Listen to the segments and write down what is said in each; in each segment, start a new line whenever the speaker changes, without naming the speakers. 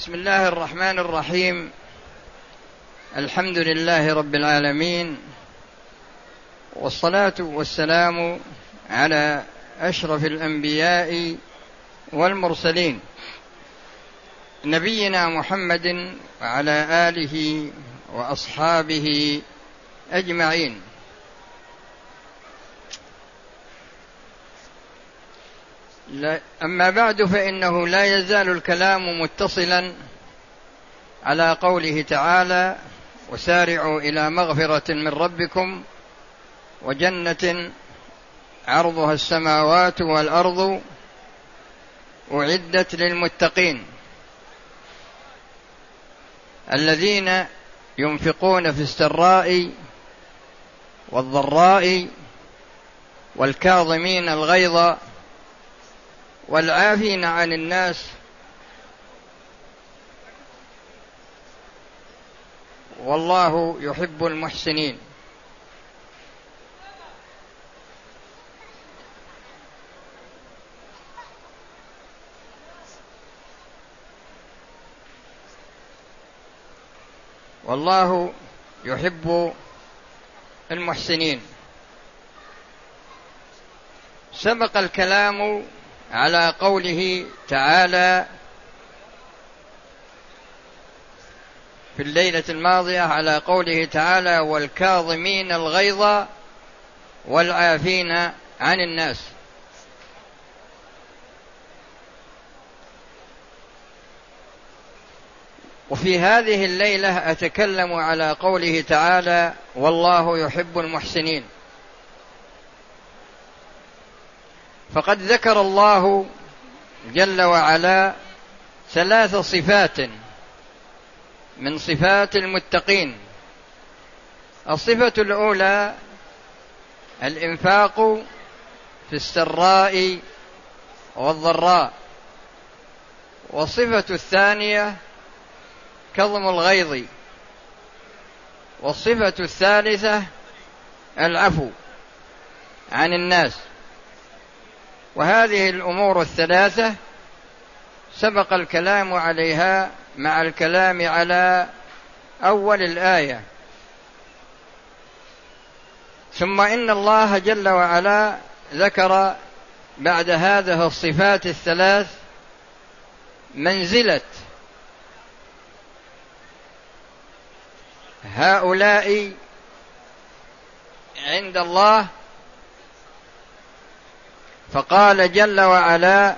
بسم الله الرحمن الرحيم. الحمد لله رب العالمين. والصلاة والسلام على أشرف الأنبياء والمرسلين. نبينا محمد وعلى آله وأصحابه أجمعين. أما بعد فإنه لا يزال الكلام متصلا على قوله تعالى وسارعوا إلى مغفرة من ربكم وجنة عرضها السماوات والأرض أعدت للمتقين الذين ينفقون في السراء والضراء والكاظمين الغيظ والعافين عن الناس والله يحب المحسنين والله يحب المحسنين سبق الكلام على قوله تعالى في الليلة الماضية على قوله تعالى والكاظمين الغيظ والعافين عن الناس. وفي هذه الليلة أتكلم على قوله تعالى والله يحب المحسنين. فقد ذكر الله جل وعلا ثلاث صفات من صفات المتقين. الصفة الأولى الإنفاق في السراء والضراء. والصفة الثانية كظم الغيظ. والصفة الثالثة العفو عن الناس. وهذه الأمور الثلاثة سبق الكلام عليها مع الكلام على أول الآية. ثم إن الله جل وعلا ذكر بعد هذه الصفات الثلاث منزلة هؤلاء عند الله فقال جل وعلا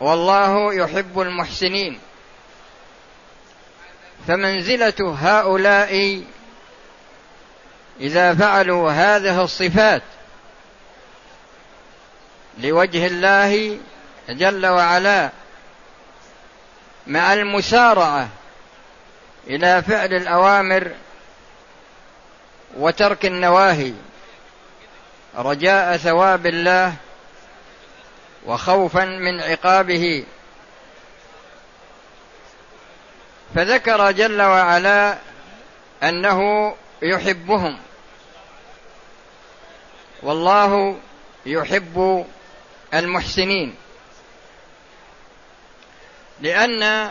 والله يحب المحسنين. فمنزلة هؤلاء إذا فعلوا هذه الصفات لوجه الله جل وعلا مع المسارعة إلى فعل الأوامر وترك النواهي رجاء ثواب الله وخوفا من عقابه. فذكر جل وعلا أنه يحبهم. والله يحب المحسنين. لأن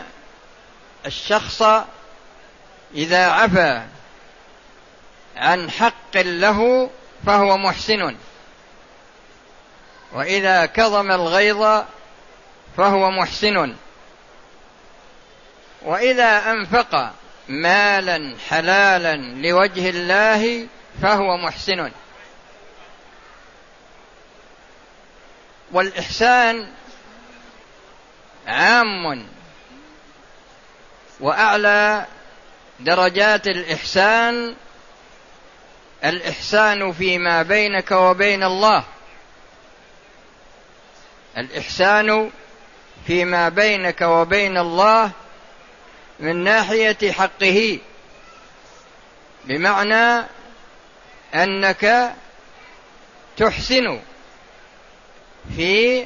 الشخص إذا عفا عن حق له فهو محسن. وإذا كظم الغيظ فهو محسن. وإذا أنفق مالا حلالا لوجه الله فهو محسن. والإحسان عام وأعلى درجات الإحسان الإحسان فيما بينك وبين الله. الإحسان فيما بينك وبين الله من ناحية حقه بمعنى أنك تحسن في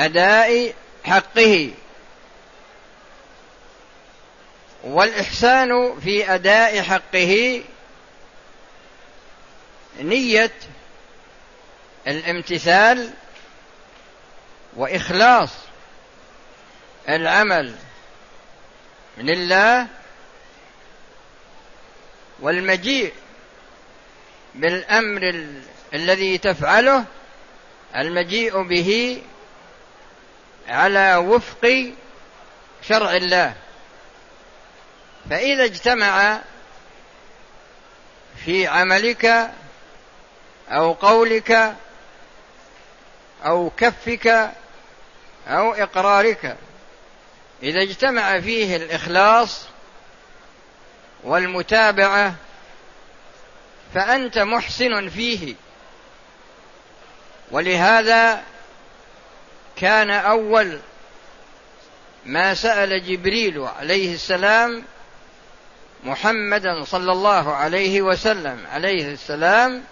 أداء حقه. والإحسان في أداء حقه نية الامتثال وإخلاص العمل لله والمجيء بالأمر ال... الذي تفعله المجيء به على وفق شرع الله. فإذا اجتمع في عملك أو قولك أو كفك أو إقرارك. إذا اجتمع فيه الإخلاص والمتابعة فأنت محسن فيه. ولهذا كان أول ما سأل جبريل عليه السلام محمدا صلى الله عليه وسلم عليه السلام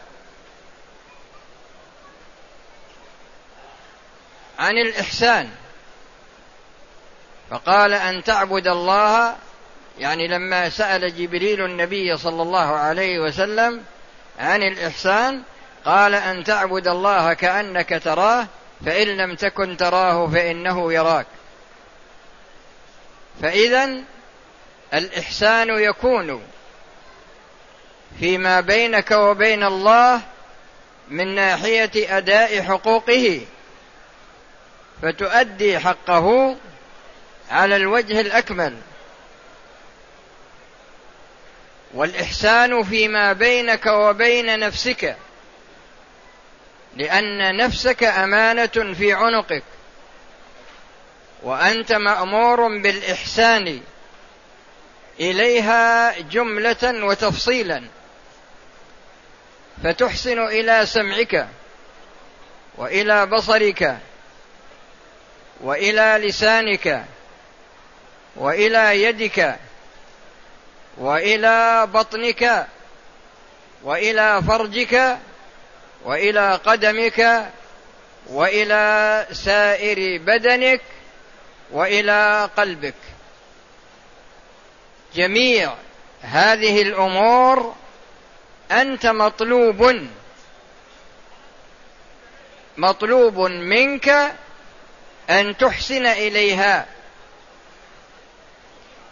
عن الإحسان. فقال أن تعبد الله يعني لما سأل جبريل النبي صلى الله عليه وسلم عن الإحسان قال أن تعبد الله كأنك تراه فإن لم تكن تراه فإنه يراك. فإذا الإحسان يكون فيما بينك وبين الله من ناحية أداء حقوقه. فتؤدي حقه على الوجه الأكمل. والإحسان فيما بينك وبين نفسك لأن نفسك أمانة في عنقك وأنت مأمور بالإحسان إليها جملة وتفصيلا. فتحسن إلى سمعك وإلى بصرك. وإلى لسانك وإلى يدك وإلى بطنك وإلى فرجك وإلى قدمك وإلى سائر بدنك وإلى قلبك. جميع هذه الأمور أنت مطلوب مطلوب منك أن تحسن إليها.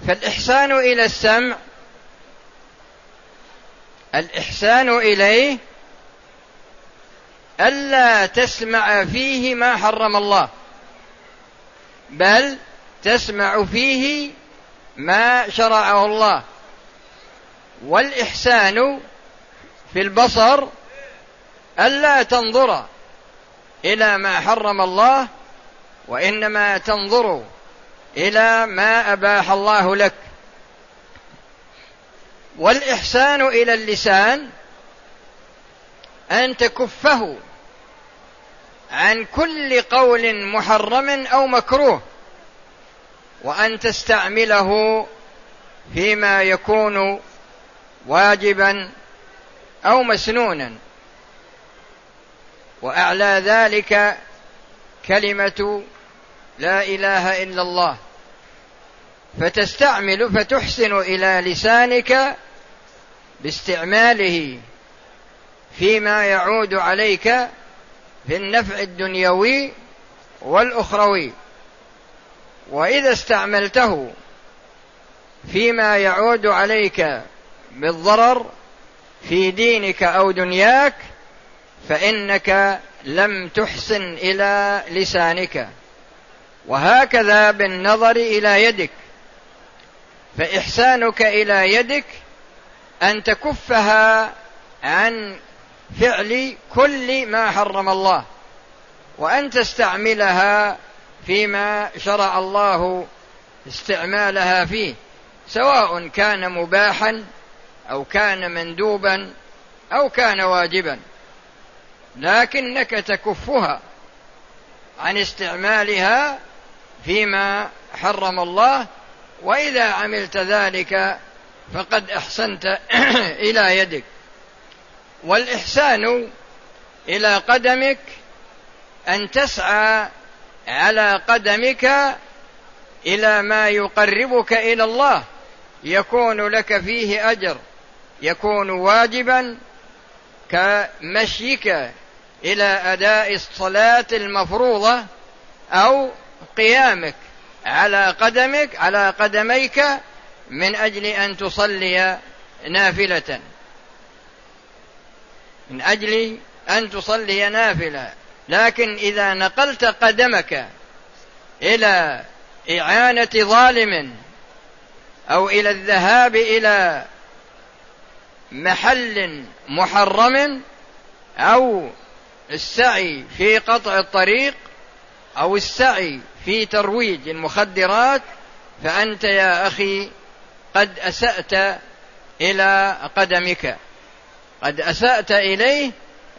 فالإحسان إلى السمع الإحسان إليه ألا تسمع فيه ما حرم الله بل تسمع فيه ما شرعه الله. والإحسان في البصر ألا تنظر إلى ما حرم الله وإنما تنظر إلى ما أباح الله لك. والإحسان إلى اللسان أن تكفه عن كل قول محرم أو مكروه وأن تستعمله فيما يكون واجبا أو مسنونا. وأعلى ذلك كلمة لا إله إلا الله. فتستعمل فتحسن إلى لسانك باستعماله فيما يعود عليك في النفع الدنيوي والأخروي. وإذا استعملته فيما يعود عليك بالضرر في دينك أو دنياك فإنك لم تحسن إلى لسانك. وهكذا بالنظر إلى يدك. فإحسانك إلى يدك أن تكفها عن فعل كل ما حرم الله وأن تستعملها فيما شرع الله استعمالها فيه سواء كان مباحا أو كان مندوبا أو كان واجبا. لكنك تكفها عن استعمالها فيما حرم الله وإذا عملت ذلك فقد أحسنت إلى يدك. والإحسان إلى قدمك أن تسعى على قدمك إلى ما يقربك إلى الله. يكون لك فيه أجر يكون واجبا كمشيك إلى أداء الصلاة المفروضة أو قيامك على قدمك على قدميك من أجل أن تصلي نافلة. من أجل أن تصلي نافلة. لكن إذا نقلت قدمك إلى إعانة ظالم أو إلى الذهاب إلى محل محرم أو السعي في قطع الطريق أو السعي في ترويج المخدرات فأنت يا أخي قد أسأت إلى قدمك. قد أسأت إليه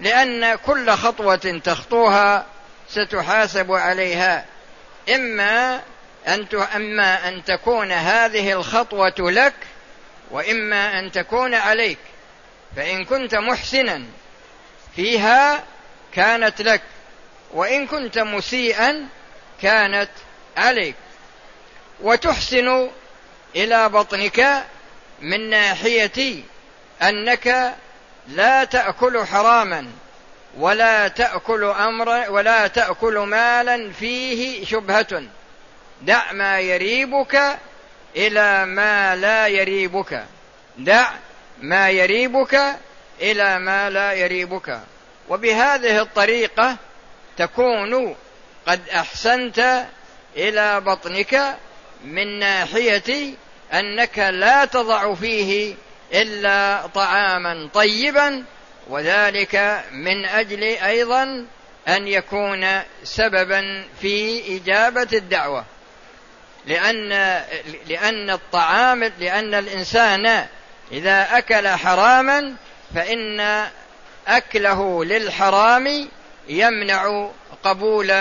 لأن كل خطوة تخطوها ستحاسب عليها. إما أن أما أن تكون هذه الخطوة لك وإما أن تكون عليك. فإن كنت محسنا فيها كانت لك. وإن كنت مسيئا كانت عليك. وتحسن إلى بطنك من ناحية أنك لا تأكل حراما ولا تأكل أمر ولا تأكل مالا فيه شبهة. دع ما يريبك إلى ما لا يريبك. دع ما يريبك إلى ما لا يريبك. وبهذه الطريقة تكون قد أحسنت إلى بطنك من ناحية أنك لا تضع فيه إلا طعاما طيبا وذلك من أجل أيضا أن يكون سببا في إجابة الدعوة. لأن لأن الطعام لأن الإنسان إذا أكل حراما فإن أكله للحرام يمنع قبول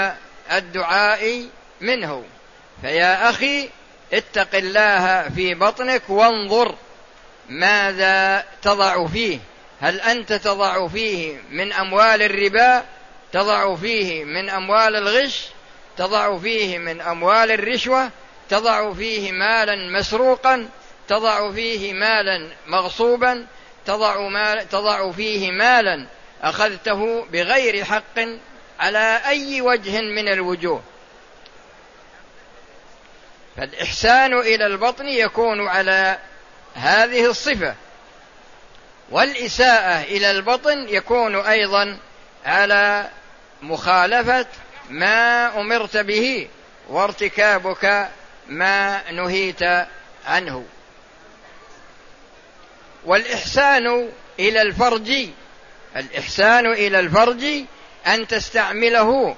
الدعاء منه. فيا أخي اتق الله في بطنك وانظر ماذا تضع فيه. هل أنت تضع فيه من أموال الربا؟ تضع فيه من أموال الغش؟ تضع فيه من أموال الرشوة؟ تضع فيه مالا مسروقا؟ تضع فيه مالا مغصوبا؟ تضع, مال تضع فيه مالا أخذته بغير حق على أي وجه من الوجوه. فالإحسان إلى البطن يكون على هذه الصفة والإساءة إلى البطن يكون أيضا على مخالفة ما أمرت به وارتكابك ما نهيت عنه. والإحسان إلى الفرج الإحسان إلى الفرج أن تستعمله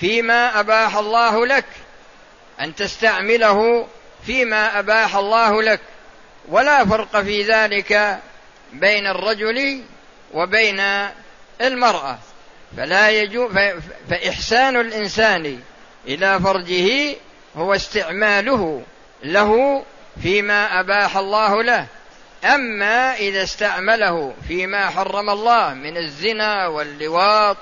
فيما أباح الله لك أن تستعمله فيما أباح الله لك. ولا فرق في ذلك بين الرجل وبين المرأة. فلا يجوز فإحسان الإنسان إلى فرجه هو استعماله له فيما أباح الله له. أما إذا استعمله فيما حرم الله من الزنا واللواط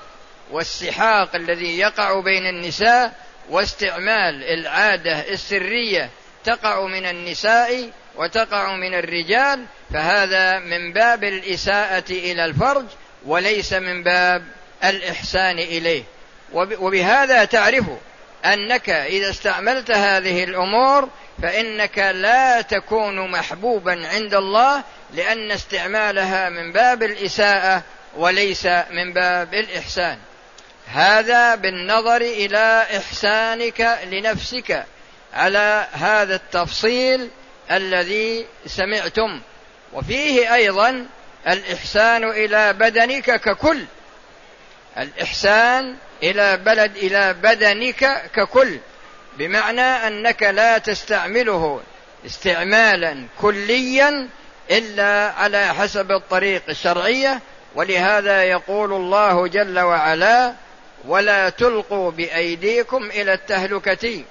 والسحاق الذي يقع بين النساء واستعمال العادة السرية تقع من النساء وتقع من الرجال فهذا من باب الإساءة إلى الفرج وليس من باب الإحسان إليه. وبهذا تعرف أنك إذا استعملت هذه الأمور فإنك لا تكون محبوبا عند الله لأن استعمالها من باب الإساءة وليس من باب الإحسان. هذا بالنظر إلى إحسانك لنفسك على هذا التفصيل الذي سمعتم. وفيه أيضا الإحسان إلى بدنك ككل. الإحسان إلى بلد إلى بدنك ككل بمعنى أنك لا تستعمله استعمالا كليا إلا على حسب الطريق الشرعية ولهذا يقول الله جل وعلا ولا تلقوا بأيديكم إلى التهلكة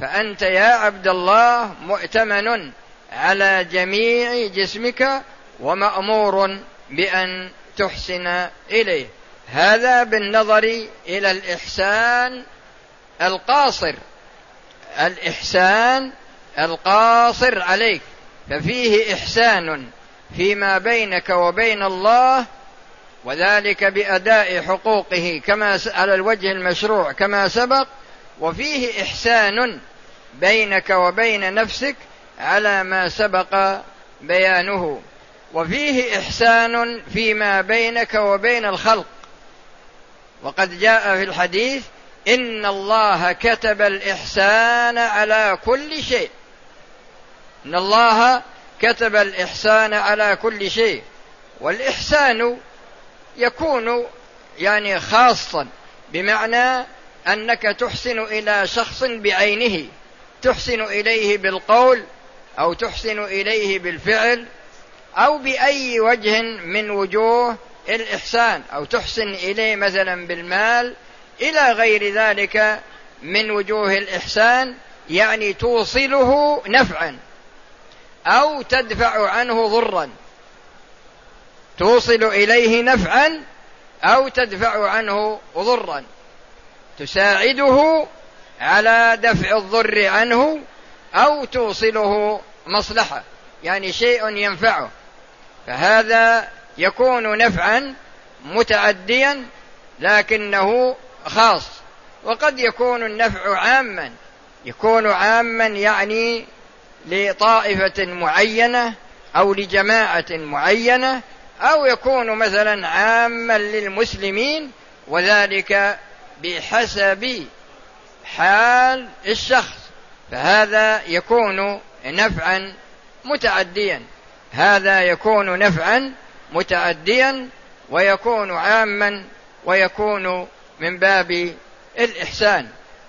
فأنت يا عبد الله مؤتمن على جميع جسمك ومأمور بأن تحسن إليه. هذا بالنظر إلى الإحسان القاصر. الإحسان القاصر عليك. ففيه إحسان فيما بينك وبين الله وذلك بأداء حقوقه كما على الوجه المشروع كما سبق وفيه إحسان بينك وبين نفسك على ما سبق بيانه. وفيه إحسان فيما بينك وبين الخلق. وقد جاء في الحديث إن الله كتب الإحسان على كل شيء. إن الله كتب الإحسان على كل شيء. والإحسان يكون يعني خاصا بمعنى أنك تحسن إلى شخص بعينه تحسن إليه بالقول أو تحسن إليه بالفعل أو بأي وجه من وجوه الإحسان أو تحسن إليه مثلا بالمال إلى غير ذلك من وجوه الإحسان يعني توصله نفعا أو تدفع عنه ضرا. توصل إليه نفعا أو تدفع عنه ضرا. تساعده على دفع الضر عنه أو توصله مصلحة يعني شيء ينفعه. فهذا يكون نفعا متعديا لكنه خاص. وقد يكون النفع عاما. يكون عاما يعني لطائفة معينة أو لجماعة معينة أو يكون مثلا عاما للمسلمين وذلك بحسب حال الشخص. فهذا يكون نفعا متعديا. هذا يكون نفعا متعديا ويكون عاما ويكون من باب الإحسان.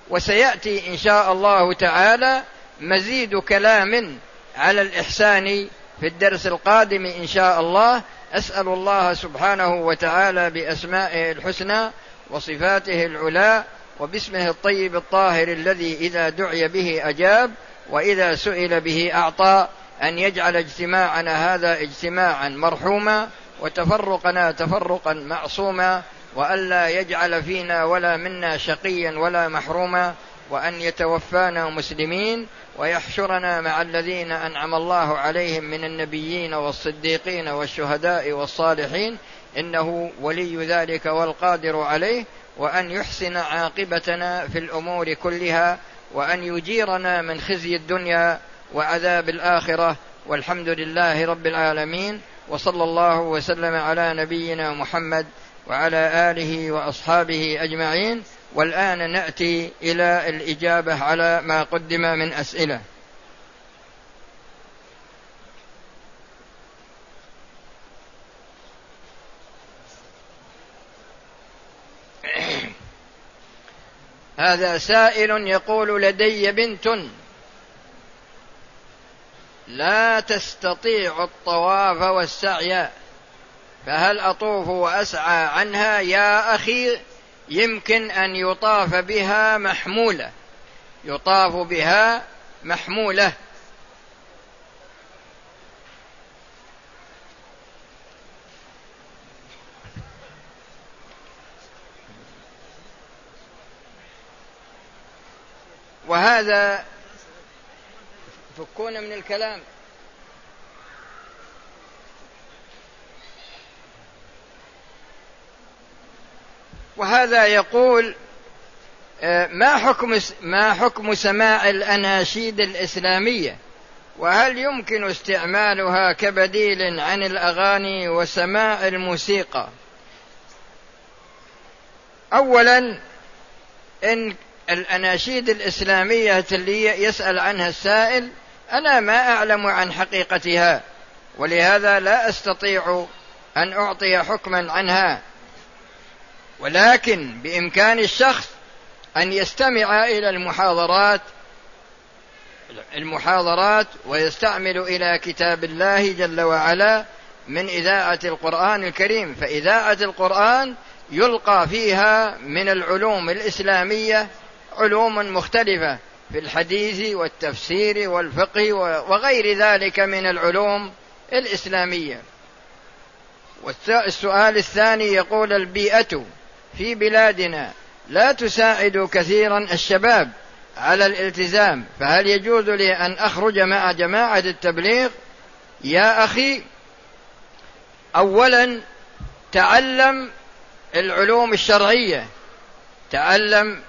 وسيأتي إن شاء الله تعالى مزيد كلام على الإحسان في الدرس القادم إن شاء الله. أسأل الله سبحانه وتعالى بأسمائه الحسنى وصفاته العلى وباسمه الطيب الطاهر الذي إذا دعي به أجاب وإذا سئل به أعطى. أن يجعل اجتماعنا هذا اجتماعا مرحوما وتفرقنا تفرقا معصوما والا يجعل فينا ولا منا شقيا ولا محروما وأن يتوفانا مسلمين ويحشرنا مع الذين أنعم الله عليهم من النبيين والصديقين والشهداء والصالحين إنه ولي ذلك والقادر عليه وأن يحسن عاقبتنا في الأمور كلها وأن يجيرنا من خزي الدنيا وعذاب الآخرة والحمد لله رب العالمين وصلى الله وسلم على نبينا محمد وعلى آله وأصحابه أجمعين. والآن نأتي إلى الإجابة على ما قدم من أسئلة. هذا سائل يقول لدي بنت لا تستطيع الطواف والسعي فهل أطوف وأسعى عنها؟ يا أخي يمكن أن يطاف بها محمولة. يطاف بها محمولة. وهذا فكونا من الكلام. وهذا يقول آه، ما حكم ما حكم سماع الأناشيد الإسلامية؟ وهل يمكن استعمالها كبديل عن الأغاني وسماع الموسيقى؟ اولا إن الأناشيد الإسلامية اللي يسأل عنها السائل أنا ما أعلم عن حقيقتها ولهذا لا أستطيع أن أعطي حكما عنها. ولكن بإمكان الشخص أن يستمع إلى المحاضرات المحاضرات ويستعمل إلى كتاب الله جل وعلا من إذاعة القرآن الكريم. فإذاعة القرآن يلقى فيها من العلوم الإسلامية علوم مختلفة. في الحديث والتفسير والفقه وغير ذلك من العلوم الإسلامية. والسؤال الثاني يقول البيئة في بلادنا لا تساعد كثيرا الشباب على الالتزام فهل يجوز لي أن أخرج مع جماعة التبليغ؟ يا أخي اولا تعلم العلوم الشرعية تعلم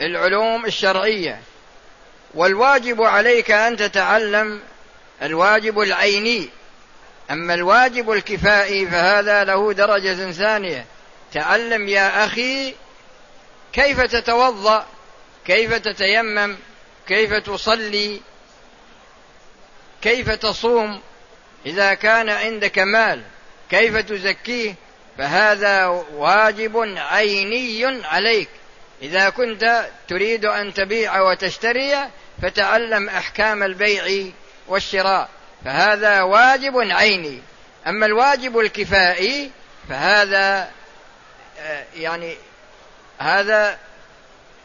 العلوم الشرعية والواجب عليك أن تتعلم الواجب العيني. أما الواجب الكفائي فهذا له درجة ثانية. تعلم يا أخي كيف تتوضأ كيف تتيمم كيف تصلي كيف تصوم إذا كان عندك مال كيف تزكيه فهذا واجب عيني عليك. إذا كنت تريد أن تبيع وتشتري فتعلم أحكام البيع والشراء فهذا واجب عيني. أما الواجب الكفائي فهذا آه، يعني هذا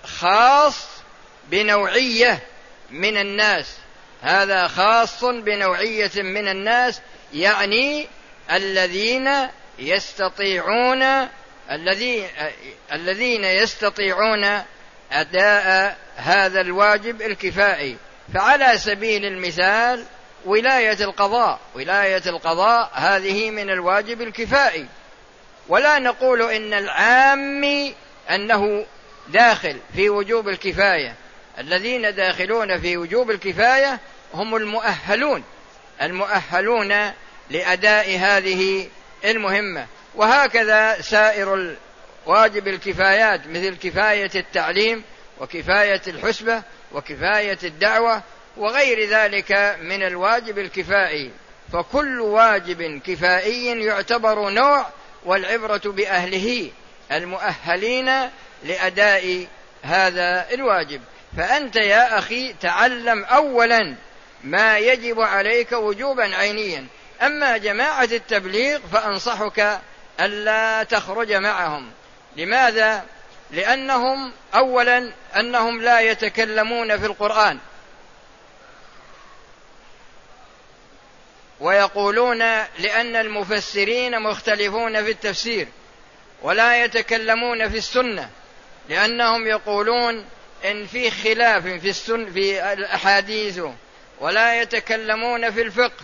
خاص بنوعية من الناس. هذا خاص بنوعية من الناس يعني الذين يستطيعون الذين يستطيعون أداء هذا الواجب الكفائي. فعلى سبيل المثال ولاية القضاء. ولاية القضاء هذه من الواجب الكفائي. ولا نقول إن العام أنه داخل في وجوب الكفاية. الذين داخلون في وجوب الكفاية هم المؤهلون. المؤهلون لأداء هذه المهمة. وهكذا سائر واجب الكفايات مثل كفاية التعليم وكفاية الحسبة وكفاية الدعوة وغير ذلك من الواجب الكفائي. فكل واجب كفائي يعتبر نوع والعبرة بأهله المؤهلين لأداء هذا الواجب. فأنت يا أخي تعلم اولا ما يجب عليك وجوبا عينيا. أما جماعة التبليغ فأنصحك ألا تخرج معهم. لماذا؟ لأنهم اولا أنهم لا يتكلمون في القرآن. ويقولون لأن المفسرين مختلفون في التفسير ولا يتكلمون في السنة لأنهم يقولون إن في خلاف في السن في الأحاديث ولا يتكلمون في الفقه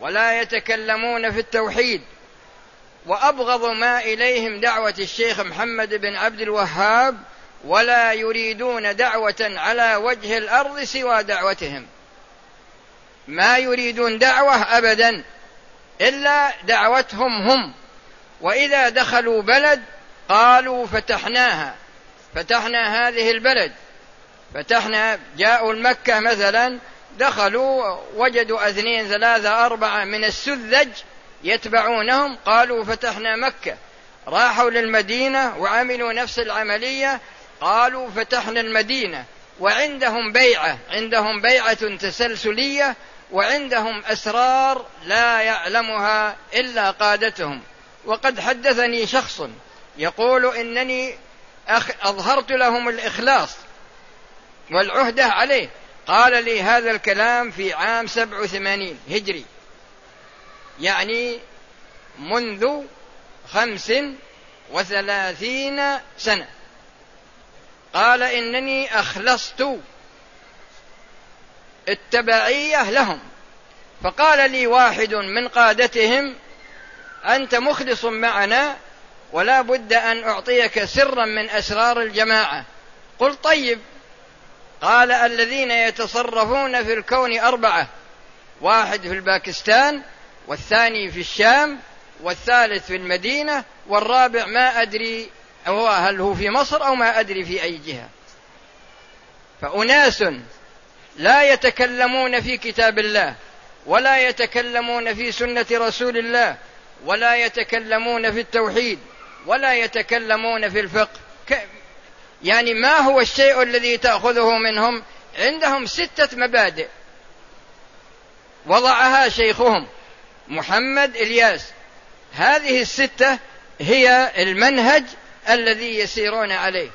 ولا يتكلمون في التوحيد. وأبغض ما إليهم دعوة الشيخ محمد بن عبد الوهاب ولا يريدون دعوة على وجه الأرض سوى دعوتهم. ما يريدون دعوة ابدا إلا دعوتهم هم. وإذا دخلوا بلد قالوا فتحناها فتحنا هذه البلد. فتحنا جاءوا المكه مثلا دخلوا وجدوا اثنين ثلاثة أربعة من السذج يتبعونهم قالوا فتحنا مكة. راحوا للمدينة وعملوا نفس العملية قالوا فتحنا المدينة. وعندهم بيعة عندهم بيعة تسلسلية وعندهم أسرار لا يعلمها إلا قادتهم. وقد حدثني شخص يقول إنني أظهرت لهم الإخلاص والعهدة عليه. قال لي هذا الكلام في عام سبع وثمانين هجري. يعني منذ خمس وثلاثين سنة. قال إنني أخلصت التبعية لهم. فقال لي واحد من قادتهم أنت مخلص معنا ولا بد أن أعطيك سرا من أسرار الجماعة. قل طيب. قال الذين يتصرفون في الكون أربعة. واحد في الباكستان والثاني في الشام والثالث في المدينة والرابع ما أدري هو هل هو في مصر أو ما أدري في أي جهة. فأناس لا يتكلمون في كتاب الله ولا يتكلمون في سنة رسول الله ولا يتكلمون في التوحيد ولا يتكلمون في الفقه. يعني ما هو الشيء الذي تأخذه منهم؟ عندهم ستة مبادئ. وضعها شيخهم. محمد إلياس. هذه الستة هي المنهج الذي يسيرون عليه.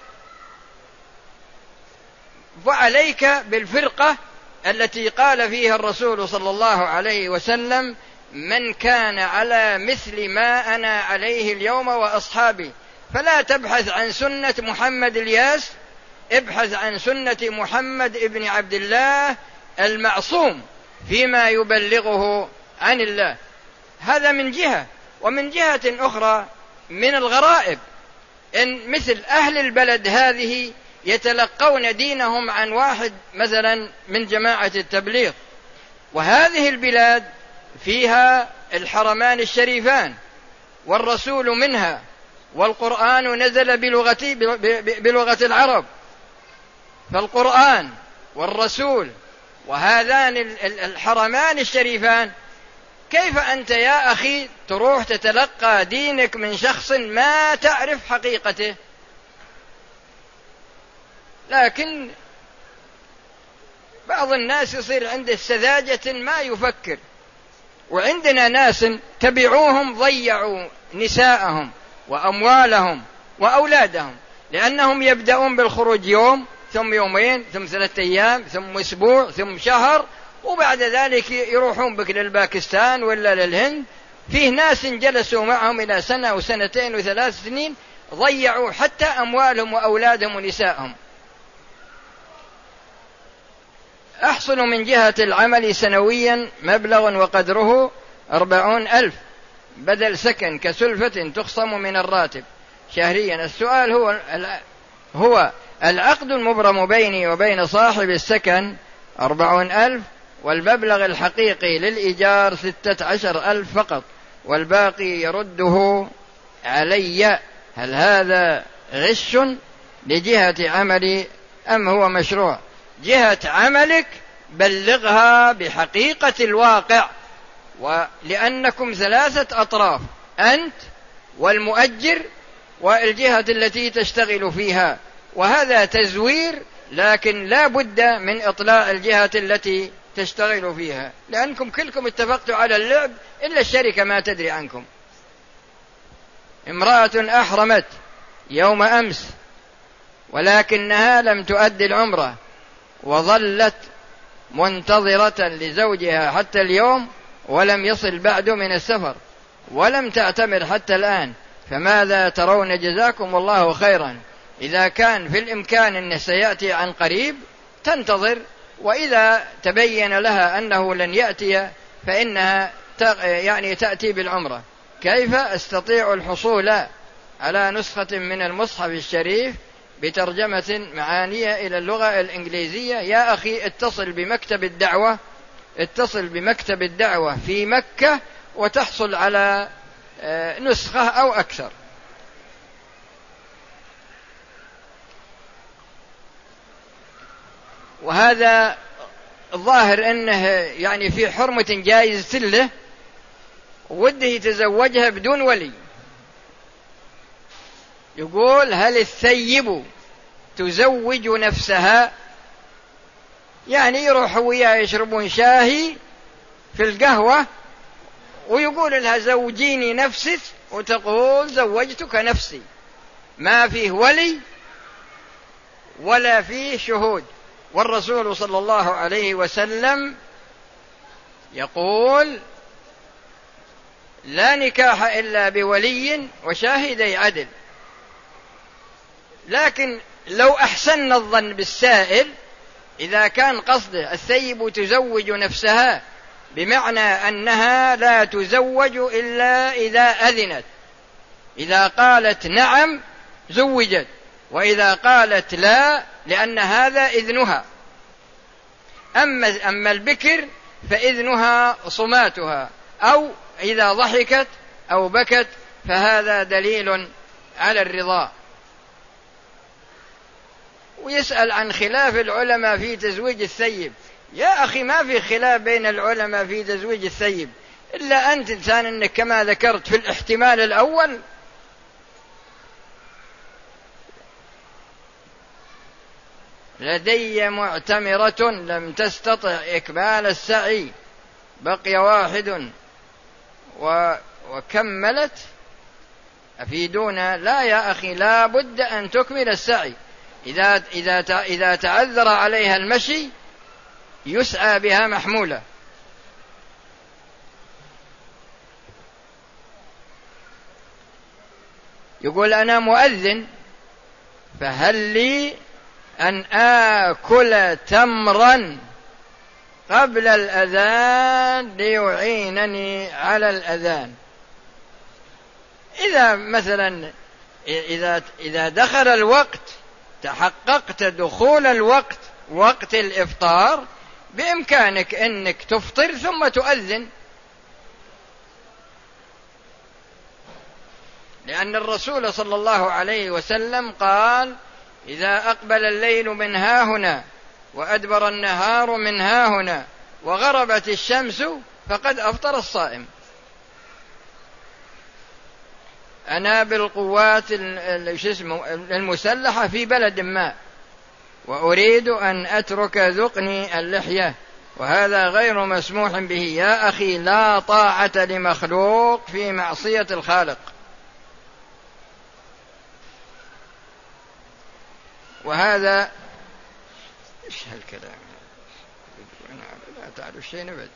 وعليك بالفرقة التي قال فيها الرسول صلى الله عليه وسلم من كان على مثل ما أنا عليه اليوم وأصحابي. فلا تبحث عن سنة محمد إلياس ابحث عن سنة محمد ابن عبد الله المعصوم فيما يبلغه عن الله. هذا من جهة ومن جهة أخرى من الغرائب إن مثل أهل البلد هذه يتلقون دينهم عن واحد مثلا من جماعة التبليغ. وهذه البلاد فيها الحرمان الشريفان والرسول منها والقرآن نزل بلغة بلغة العرب. فالقرآن والرسول وهذان الحرمان الشريفان كيف أنت يا أخي تروح تتلقى دينك من شخص ما تعرف حقيقته؟ لكن بعض الناس يصير عنده سذاجة ما يفكر. وعندنا ناس تبعوهم ضيعوا نساءهم وأموالهم وأولادهم لأنهم يبدأون بالخروج يوم ثم يومين ثم ثلاثة أيام ثم أسبوع ثم شهر وبعد ذلك يروحون بك للباكستان ولا للهند. فيه ناس جلسوا معهم إلى سنة وسنتين وثلاث سنين ضيعوا حتى أموالهم وأولادهم ونسائهم. أحصل من جهة العمل سنويا مبلغ وقدره أربعون ألف. بدل سكن كسلفة تخصم من الراتب. شهريا السؤال هو هو العقد المبرم بيني وبين صاحب السكن أربعون ألف والمبلغ الحقيقي للإيجار ستة عشر ألف فقط والباقي يرده علي. هل هذا غش لجهة عملي أم هو مشروع؟ جهة عملك بلغها بحقيقة الواقع ولأنكم ثلاثة أطراف أنت والمؤجر والجهة التي تشتغل فيها وهذا تزوير لكن لا بد من إطلاع الجهة التي تشتغل فيها لأنكم كلكم اتفقتوا على اللعب إلا الشركة ما تدري عنكم. امرأة أحرمت يوم أمس ولكنها لم تؤدي العمرة وظلت منتظرة لزوجها حتى اليوم ولم يصل بعد من السفر ولم تعتمر حتى الآن. فماذا ترون جزاكم الله خيرا؟ إذا كان في الإمكان أنه سيأتي عن قريب تنتظر وإذا تبين لها أنه لن يأتي فإنها يعني تأتي بالعمرة. كيف أستطيع الحصول على نسخة من المصحف الشريف بترجمة معانية إلى اللغة الإنجليزية؟ يا أخي اتصل بمكتب الدعوة اتصل بمكتب الدعوة في مكة وتحصل على آه، نسخة أو أكثر. وهذا الظاهر أنه يعني في حرمة جائزة له وده يتزوجها بدون ولي. يقول هل الثيب تزوج نفسها؟ يعني يروحوا وياه يشربون شاهي في القهوة ويقول لها زوجيني نفسك وتقول زوجتك نفسي. ما فيه ولي ولا فيه شهود. والرسول صلى الله عليه وسلم يقول لا نكاح إلا بولي وشاهدي عدل. لكن لو أحسن الظن بالسائل إذا كان قصده الثيب تزوج نفسها بمعنى أنها لا تزوج إلا إذا أذنت. إذا قالت نعم زوجت. وإذا قالت لا لأن هذا إذنها. أما أما البكر فإذنها صماتها أو إذا ضحكت أو بكت فهذا دليل على الرضا. ويسأل عن خلاف العلماء في تزويج الثيب. يا أخي ما في خلاف بين العلماء في تزويج الثيب. إلا أنت إنسان أنك كما ذكرت في الاحتمال الأول لدي معتمرة لم تستطع إكمال السعي. بقي واحد و وكملت. أفيدونا؟ لا يا أخي لا بد أن تكمل السعي. إذا إذا إذا تعذر عليها المشي يسعى بها محمولة. يقول أنا مؤذن فهل لي أن آكل تمرا قبل الأذان ليعينني على الأذان. إذا مثلا إذا إذا دخل الوقت تحققت دخول الوقت وقت الإفطار بإمكانك إنك تفطر ثم تؤذن. لأن الرسول صلى الله عليه وسلم قال إذا أقبل الليل من ها هنا وأدبر النهار من ها هنا وغربت الشمس فقد أفطر الصائم. أنا بالقوات المسلحة في بلد ما وأريد أن أترك ذقني اللحية وهذا غير مسموح به. يا أخي لا طاعة لمخلوق في معصية الخالق. وهذا إيش هالكلام؟ لا تعرف شيء أبد.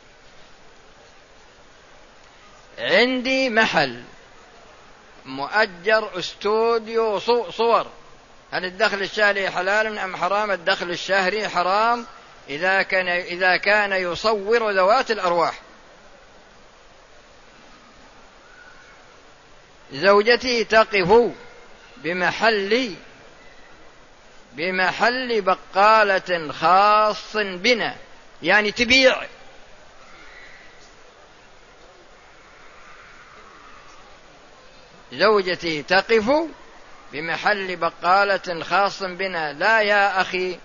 عندي محل مؤجر استوديو صور. هل الدخل الشهري حلال أم حرام؟ الدخل الشهري حرام إذا كان إذا كان يصور ذوات الأرواح. زوجتي تقف بمحل بمحل بقالة خاص بنا يعني تبيع. زوجتي تقف بمحل بقالة خاص بنا. لا يا أخي